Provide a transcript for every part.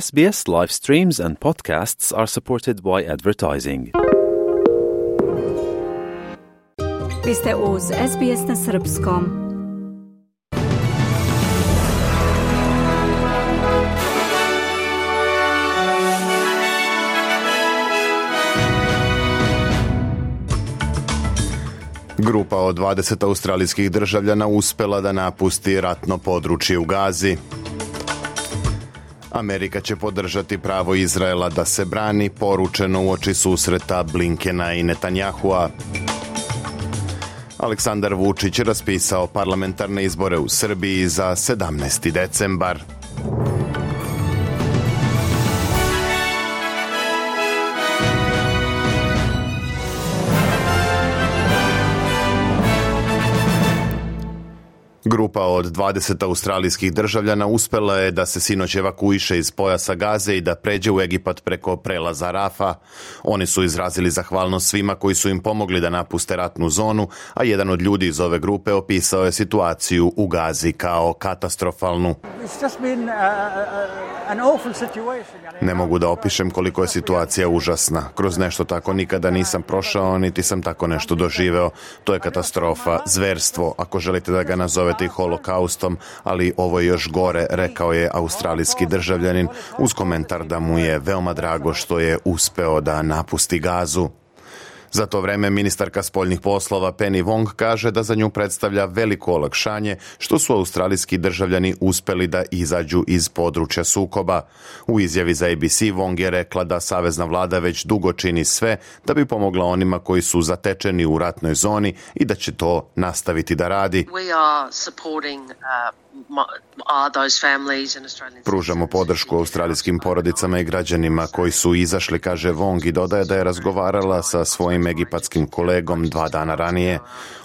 SBS live streams and podcasts are supported by advertising. Vi ste uz SBS na srpskom. Grupa od 20 australijskih državljana uspela da napusti ratno područje u Gazi. Amerika će podržati pravo Izraela da se brani, poručeno u oči susreta Blinkena i Netanjahua. Aleksandar Vučić raspisao parlamentarne izbore u Srbiji za 17. decembar. Grupa od 20 australijskih državljana uspela je da se sinoć evakuiše iz pojasa Gaze i da pređe u Egipat preko prelaza Rafa. Oni su izrazili zahvalnost svima koji su im pomogli da napuste ratnu zonu, a jedan od ljudi iz ove grupe opisao je situaciju u Gazi kao katastrofalnu. Uh, uh, ne mogu da opišem koliko je situacija užasna. Kroz nešto tako nikada nisam prošao, niti sam tako nešto doživeo. To je katastrofa, zverstvo, ako želite da ga nazovete smatrati holokaustom, ali ovo je još gore, rekao je australijski državljanin uz komentar da mu je veoma drago što je uspeo da napusti gazu. Za to vreme ministarka spoljnih poslova Penny Wong kaže da za nju predstavlja veliko olakšanje što su australijski državljani uspeli da izađu iz područja sukoba. U izjavi za ABC Wong je rekla da savezna vlada već dugo čini sve da bi pomogla onima koji su zatečeni u ratnoj zoni i da će to nastaviti da radi. We are supporting uh... Pružamo podršku australijskim porodicama i građanima koji su izašli, kaže Wong i dodaje da je razgovarala sa svojim egipatskim kolegom dva dana ranije.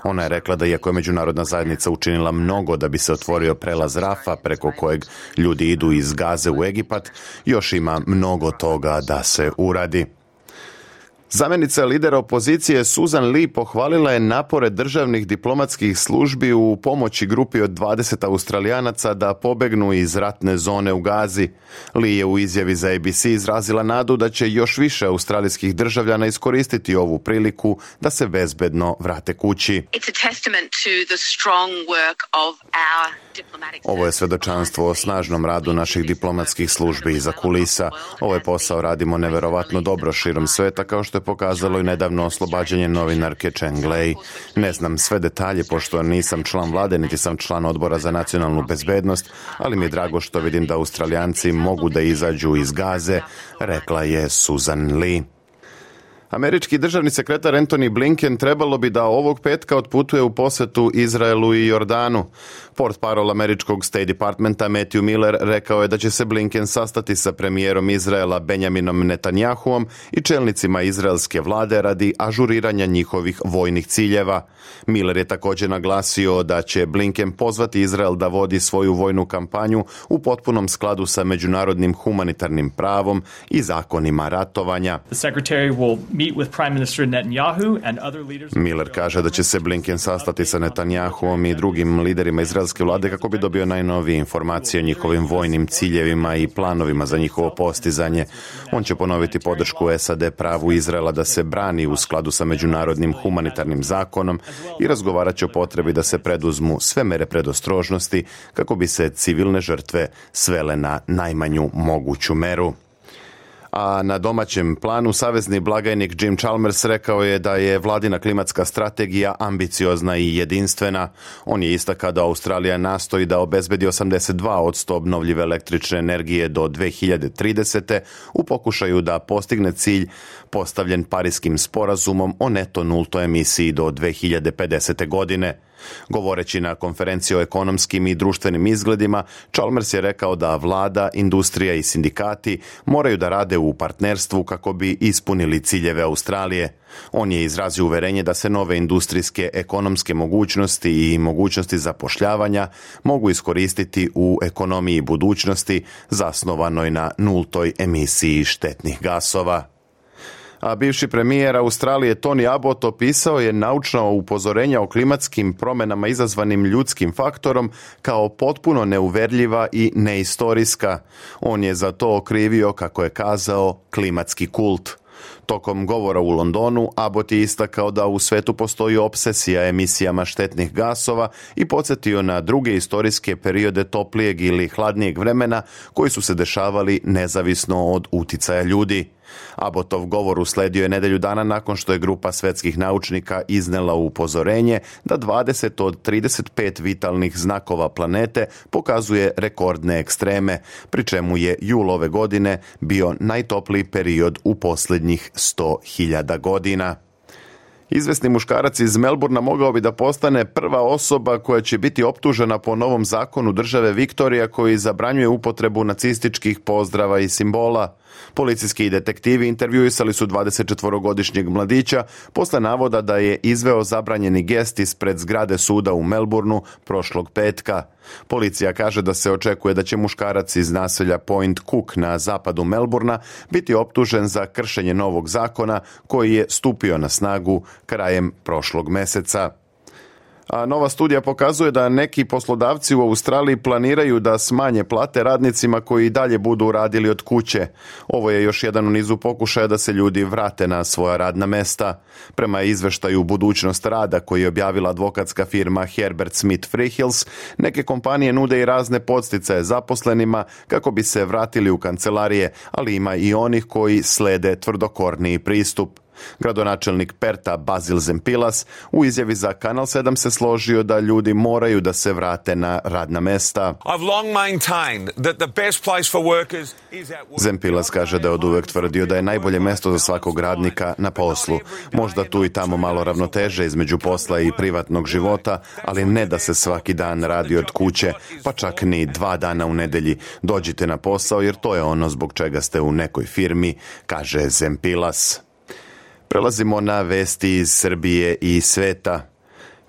Ona je rekla da iako je međunarodna zajednica učinila mnogo da bi se otvorio prelaz Rafa preko kojeg ljudi idu iz Gaze u Egipat, još ima mnogo toga da se uradi. Zamenica lidera opozicije Susan Lee pohvalila je napore državnih diplomatskih službi u pomoći grupi od 20 Australijanaca da pobegnu iz ratne zone u Gazi. Lee je u izjavi za ABC izrazila nadu da će još više australijskih državljana iskoristiti ovu priliku da se bezbedno vrate kući. Ovo je svedočanstvo o snažnom radu naših diplomatskih službi iza kulisa. Ovo je posao radimo neverovatno dobro širom sveta kao što je pokazalo i nedavno oslobađanje novinarke Cheng Lei. Ne znam sve detalje pošto nisam član vlade niti sam član odbora za nacionalnu bezbednost, ali mi je drago što vidim da Australijanci mogu da izađu iz gaze, rekla je Susan Lee. Američki državni sekretar Antony Blinken trebalo bi da ovog petka otputuje u posetu Izraelu i Jordanu. Port parol američkog State Departmenta Matthew Miller rekao je da će se Blinken sastati sa premijerom Izraela Benjaminom Netanjahuom i čelnicima izraelske vlade radi ažuriranja njihovih vojnih ciljeva. Miller je takođe naglasio da će Blinken pozvati Izrael da vodi svoju vojnu kampanju u potpunom skladu sa međunarodnim humanitarnim pravom i zakonima ratovanja. The secretary will Miller kaže da će se Blinken sastati sa Netanjahuom i drugim liderima izraelske vlade kako bi dobio najnovije informacije o njihovim vojnim ciljevima i planovima za njihovo postizanje. On će ponoviti podršku SAD pravu Izraela da se brani u skladu sa međunarodnim humanitarnim zakonom i razgovarat će o potrebi da se preduzmu sve mere predostrožnosti kako bi se civilne žrtve svele na najmanju moguću meru. A na domaćem planu savezni blagajnik Jim Chalmers rekao je da je vladina klimatska strategija ambiciozna i jedinstvena. On je istaka da Australija nastoji da obezbedi 82% obnovljive električne energije do 2030. u pokušaju da postigne cilj postavljen Pariskim sporazumom o neto nulto emisiji do 2050. godine. Govoreći na konferenciji o ekonomskim i društvenim izgledima, Chalmers je rekao da vlada, industrija i sindikati moraju da rade u partnerstvu kako bi ispunili ciljeve Australije. On je izrazio uverenje da se nove industrijske ekonomske mogućnosti i mogućnosti zapošljavanja mogu iskoristiti u ekonomiji budućnosti zasnovanoj na nultoj emisiji štetnih gasova a bivši premijer Australije Tony Abbott opisao je naučno upozorenja o klimatskim promenama izazvanim ljudskim faktorom kao potpuno neuverljiva i neistorijska. On je za to okrivio, kako je kazao, klimatski kult. Tokom govora u Londonu, Abbott je istakao da u svetu postoji obsesija emisijama štetnih gasova i podsjetio na druge istorijske periode toplijeg ili hladnijeg vremena koji su se dešavali nezavisno od uticaja ljudi. Abotov govor usledio je nedelju dana nakon što je grupa svetskih naučnika iznela upozorenje da 20 od 35 vitalnih znakova planete pokazuje rekordne ekstreme, pri čemu je jul ove godine bio najtopliji period u poslednjih 100.000 godina. Izvesni muškarac iz Melburna mogao bi da postane prva osoba koja će biti optužena po novom zakonu države Viktorija koji zabranjuje upotrebu nacističkih pozdrava i simbola – Policijski detektivi intervjuisali su 24-godišnjeg mladića posle navoda da je izveo zabranjeni gest ispred zgrade suda u Melbourneu prošlog petka. Policija kaže da se očekuje da će muškarac iz naselja Point Cook na zapadu Melburna biti optužen za kršenje novog zakona koji je stupio na snagu krajem prošlog meseca a nova studija pokazuje da neki poslodavci u Australiji planiraju da smanje plate radnicima koji i dalje budu radili od kuće. Ovo je još jedan u nizu pokušaja da se ljudi vrate na svoja radna mesta. Prema izveštaju Budućnost rada koji je objavila advokatska firma Herbert Smith Freehills, neke kompanije nude i razne podsticaje zaposlenima kako bi se vratili u kancelarije, ali ima i onih koji slede tvrdokorniji pristup. Gradonačelnik Perta Bazil Zempilas u izjavi za Kanal 7 se složio da ljudi moraju da se vrate na radna mesta. Zempilas kaže da je od uvek tvrdio da je najbolje mesto za svakog radnika na poslu. Možda tu i tamo malo ravnoteže između posla i privatnog života, ali ne da se svaki dan radi od kuće, pa čak ni dva dana u nedelji. Dođite na posao jer to je ono zbog čega ste u nekoj firmi, kaže Zempilas. Prelazimo na vesti iz Srbije i sveta.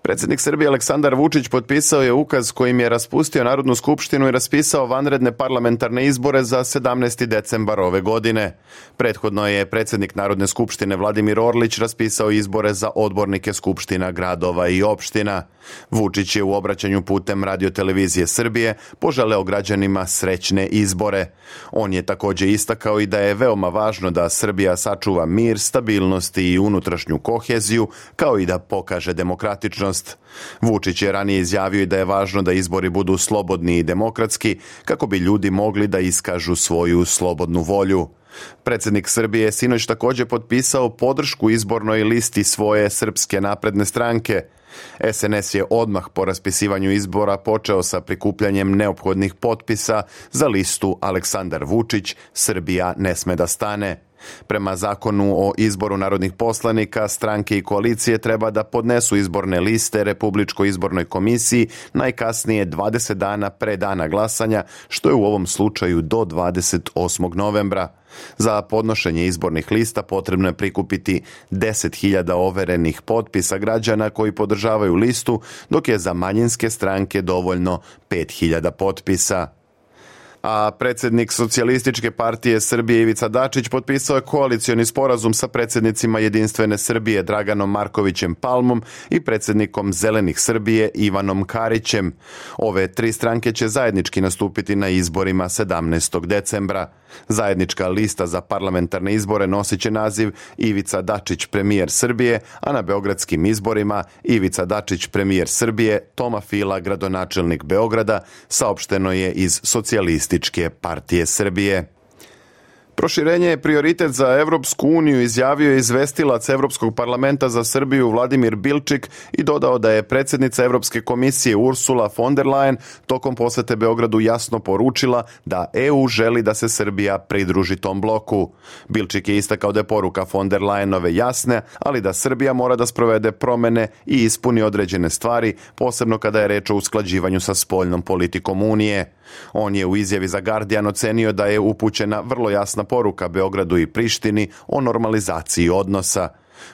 Predsednik Srbije Aleksandar Vučić potpisao je ukaz kojim je raspustio Narodnu skupštinu i raspisao vanredne parlamentarne izbore za 17. decembar ove godine. Prethodno je predsednik Narodne skupštine Vladimir Orlić raspisao izbore za odbornike skupština gradova i opština. Vučić je u obraćanju putem Radio Televizije Srbije poželeo građanima srećne izbore. On je takođe istakao i da je veoma važno da Srbija sačuva mir, stabilnost i unutrašnju koheziju, kao i da pokaže demokratičnost budućnost. Vučić je ranije izjavio i da je važno da izbori budu slobodni i demokratski kako bi ljudi mogli da iskažu svoju slobodnu volju. Predsednik Srbije je sinoć takođe potpisao podršku izbornoj listi svoje srpske napredne stranke. SNS je odmah po raspisivanju izbora počeo sa prikupljanjem neophodnih potpisa za listu Aleksandar Vučić, Srbija ne sme da stane. Prema zakonu o izboru narodnih poslanika, stranke i koalicije treba da podnesu izborne liste Republičkoj izbornoj komisiji najkasnije 20 dana pre dana glasanja, što je u ovom slučaju do 28. novembra. Za podnošenje izbornih lista potrebno je prikupiti 10.000 overenih potpisa građana koji podržavaju listu, dok je za manjinske stranke dovoljno 5.000 potpisa a predsednik Socijalističke partije Srbije Ivica Dačić potpisao je koalicioni sporazum sa predsednicima Jedinstvene Srbije Draganom Markovićem Palmom i predsednikom Zelenih Srbije Ivanom Karićem. Ove tri stranke će zajednički nastupiti na izborima 17. decembra. Zajednička lista za parlamentarne izbore nosit će naziv Ivica Dačić premijer Srbije, a na beogradskim izborima Ivica Dačić premijer Srbije, Toma Fila gradonačelnik Beograda, saopšteno je iz socijalista Komunističke partije Srbije. Proširenje je prioritet za Evropsku uniju, izjavio je izvestilac Evropskog parlamenta za Srbiju Vladimir Bilčik i dodao da je predsednica Evropske komisije Ursula von der Leyen tokom posete Beogradu jasno poručila da EU želi da se Srbija pridruži tom bloku. Bilčik je istakao da je poruka von der Leyenove jasne, ali da Srbija mora da sprovede promene i ispuni određene stvari, posebno kada je reč o usklađivanju sa spoljnom politikom Unije. On je u izjavi za Guardian ocenio da je upućena vrlo jasna poruka Beogradu i Prištini o normalizaciji odnosa.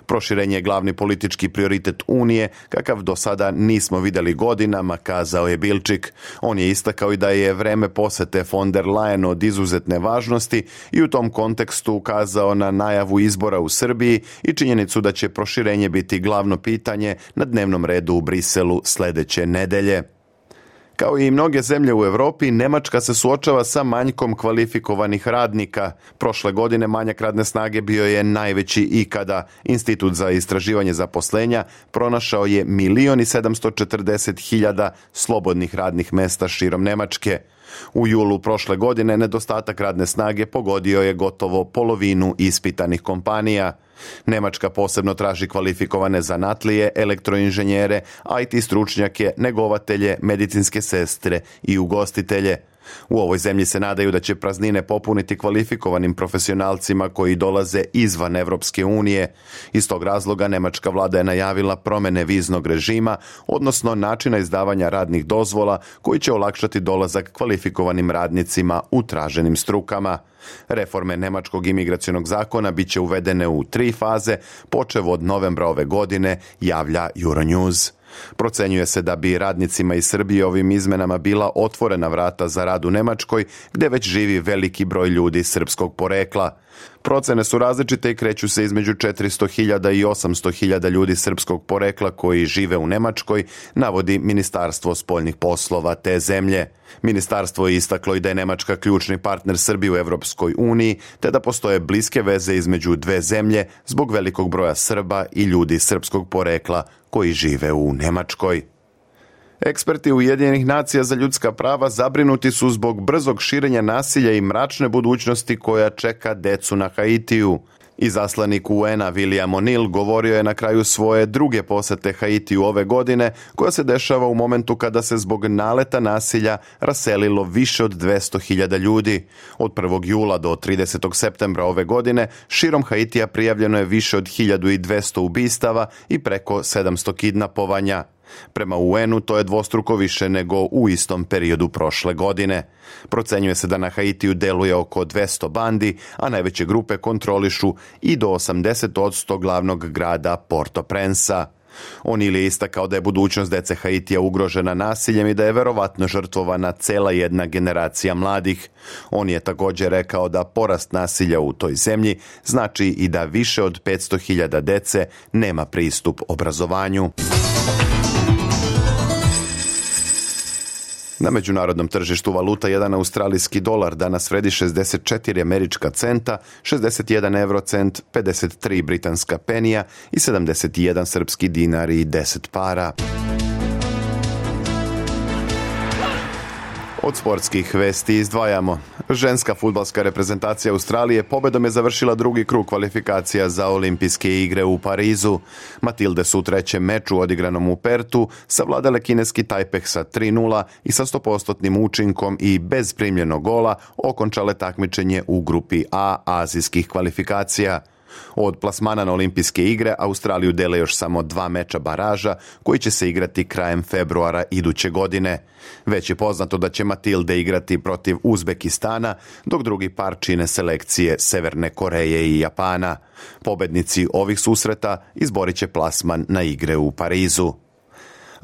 Proširenje je glavni politički prioritet Unije, kakav do sada nismo videli godinama, kazao je Bilčik. On je istakao i da je vreme posete von der Leyen od izuzetne važnosti i u tom kontekstu ukazao na najavu izbora u Srbiji i činjenicu da će proširenje biti glavno pitanje na dnevnom redu u Briselu sledeće nedelje. Kao i mnoge zemlje u Evropi, Nemačka se suočava sa manjkom kvalifikovanih radnika. Prošle godine manjak radne snage bio je najveći ikada. Institut za istraživanje zaposlenja pronašao je milion i 740 hiljada slobodnih radnih mesta širom Nemačke. U julu prošle godine nedostatak radne snage pogodio je gotovo polovinu ispitanih kompanija. Nemačka posebno traži kvalifikovane zanatlije, elektroinženjere, IT stručnjake, negovatelje, medicinske sestre i ugostitelje. U ovoj zemlji se nadaju da će praznine popuniti kvalifikovanim profesionalcima koji dolaze izvan Evropske unije. Iz tog razloga Nemačka vlada je najavila promene viznog režima, odnosno načina izdavanja radnih dozvola koji će olakšati dolazak kvalifikovanim radnicima u traženim strukama. Reforme Nemačkog imigracionog zakona bit će uvedene u tri faze, počev od novembra ove godine, javlja Euronews. Procenjuje se da bi radnicima iz Srbije ovim izmenama bila otvorena vrata za rad u Nemačkoj, gde već živi veliki broj ljudi srpskog porekla. Procene su različite i kreću se između 400.000 i 800.000 ljudi srpskog porekla koji žive u Nemačkoj, navodi Ministarstvo spoljnih poslova te zemlje. Ministarstvo je istaklo i da je Nemačka ključni partner Srbije u Evropskoj uniji, te da postoje bliske veze između dve zemlje zbog velikog broja Srba i ljudi srpskog porekla koji žive u Nemačkoj. Eksperti Ujedinjenih nacija za ljudska prava zabrinuti su zbog brzog širenja nasilja i mračne budućnosti koja čeka decu na Haitiju. Izaslanik UN-a William O'Neill govorio je na kraju svoje druge posete Haitiju ove godine, koja se dešava u momentu kada se zbog naleta nasilja raselilo više od 200.000 ljudi. Od 1. jula do 30. septembra ove godine širom Haitija prijavljeno je više od 1200 ubistava i preko 700 kidnapovanja. Prema UN-u to je dvostruko više nego u istom periodu prošle godine. Procenjuje se da na Haitiju deluje oko 200 bandi, a najveće grupe kontrolišu i do 80% glavnog grada Port-au-Prince-a. O'Neill je istakao da je budućnost dece Haitija ugrožena nasiljem i da je verovatno žrtvovana cela jedna generacija mladih. On je također rekao da porast nasilja u toj zemlji znači i da više od 500.000 dece nema pristup obrazovanju. Na međunarodnom tržištu valuta jedan australijski dolar danas vredi 64 američka centa, 61 eurocent, 53 britanska penija i 71 srpski dinar i 10 para. Od sportskih vesti izdvajamo. Ženska futbalska reprezentacija Australije pobedom je završila drugi krug kvalifikacija za olimpijske igre u Parizu. Matilde su u trećem meču odigranom u Pertu savladale kineski Tajpeh sa 3-0 i sa 100% učinkom i bez primljenog gola okončale takmičenje u grupi A azijskih kvalifikacija. Od plasmana na olimpijske igre Australiju dele još samo dva meča baraža koji će se igrati krajem februara iduće godine. Već je poznato da će Matilde igrati protiv Uzbekistana, dok drugi par čine selekcije Severne Koreje i Japana. Pobednici ovih susreta izborit će plasman na igre u Parizu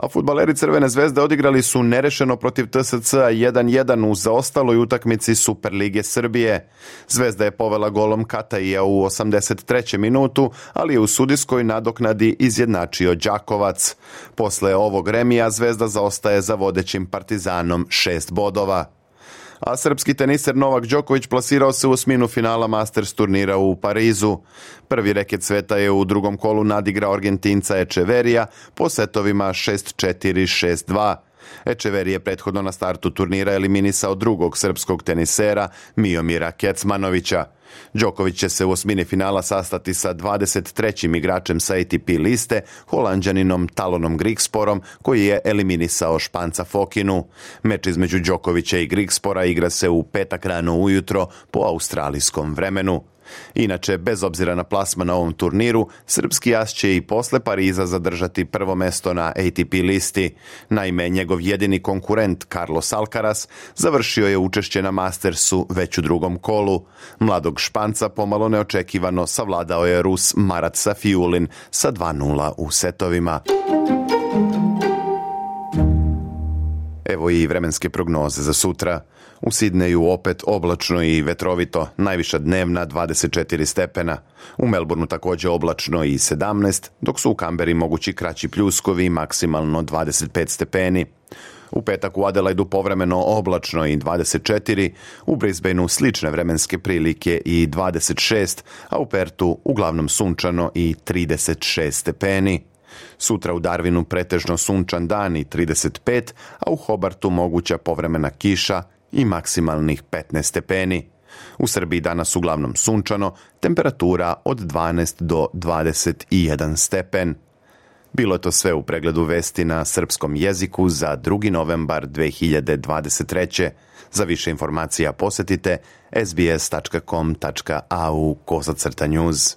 a futbaleri Crvene zvezde odigrali su nerešeno protiv TSC 1-1 u zaostaloj utakmici Superlige Srbije. Zvezda je povela golom Kataija u 83. minutu, ali je u sudijskoj nadoknadi izjednačio Đakovac. Posle ovog remija Zvezda zaostaje za vodećim Partizanom 6 bodova a srpski teniser Novak Đoković plasirao se u osminu finala Masters turnira u Parizu. Prvi reket sveta je u drugom kolu nadigrao Argentinca Echeverija po setovima 6-4-6-2. Ečever je prethodno na startu turnira eliminisao drugog srpskog tenisera Miomira Kecmanovića. Đoković će se u osmini finala sastati sa 23. igračem sa ATP liste, holanđaninom Talonom Grigsporom, koji je eliminisao Španca Fokinu. Meč između Đokovića i Grigspora igra se u petak rano ujutro po australijskom vremenu. Inače, bez obzira na plasma na ovom turniru, srpski jas će i posle Pariza zadržati prvo mesto na ATP listi. Naime, njegov jedini konkurent Carlos Alcaraz završio je učešće na Mastersu već u drugom kolu. Mladog Španca pomalo neočekivano savladao je Rus Marat Safiulin sa 2-0 u setovima. Evo i vremenske prognoze za sutra. U Sidneju opet oblačno i vetrovito, najviša dnevna 24 stepena. U Melbourneu takođe oblačno i 17, dok su u Kamberi mogući kraći pljuskovi, maksimalno 25 stepeni. U petak u Adelaidu povremeno oblačno i 24, u Brisbaneu slične vremenske prilike i 26, a u Pertu uglavnom sunčano i 36 stepeni. Sutra u Darwinu pretežno sunčan dan i 35, a u Hobartu moguća povremena kiša i maksimalnih 15 stepeni. U Srbiji danas uglavnom sunčano, temperatura od 12 do 21 stepen. Bilo je to sve u pregledu vesti na srpskom jeziku za 2. novembar 2023. Za više informacija posetite sbs.com.au kosacrta news.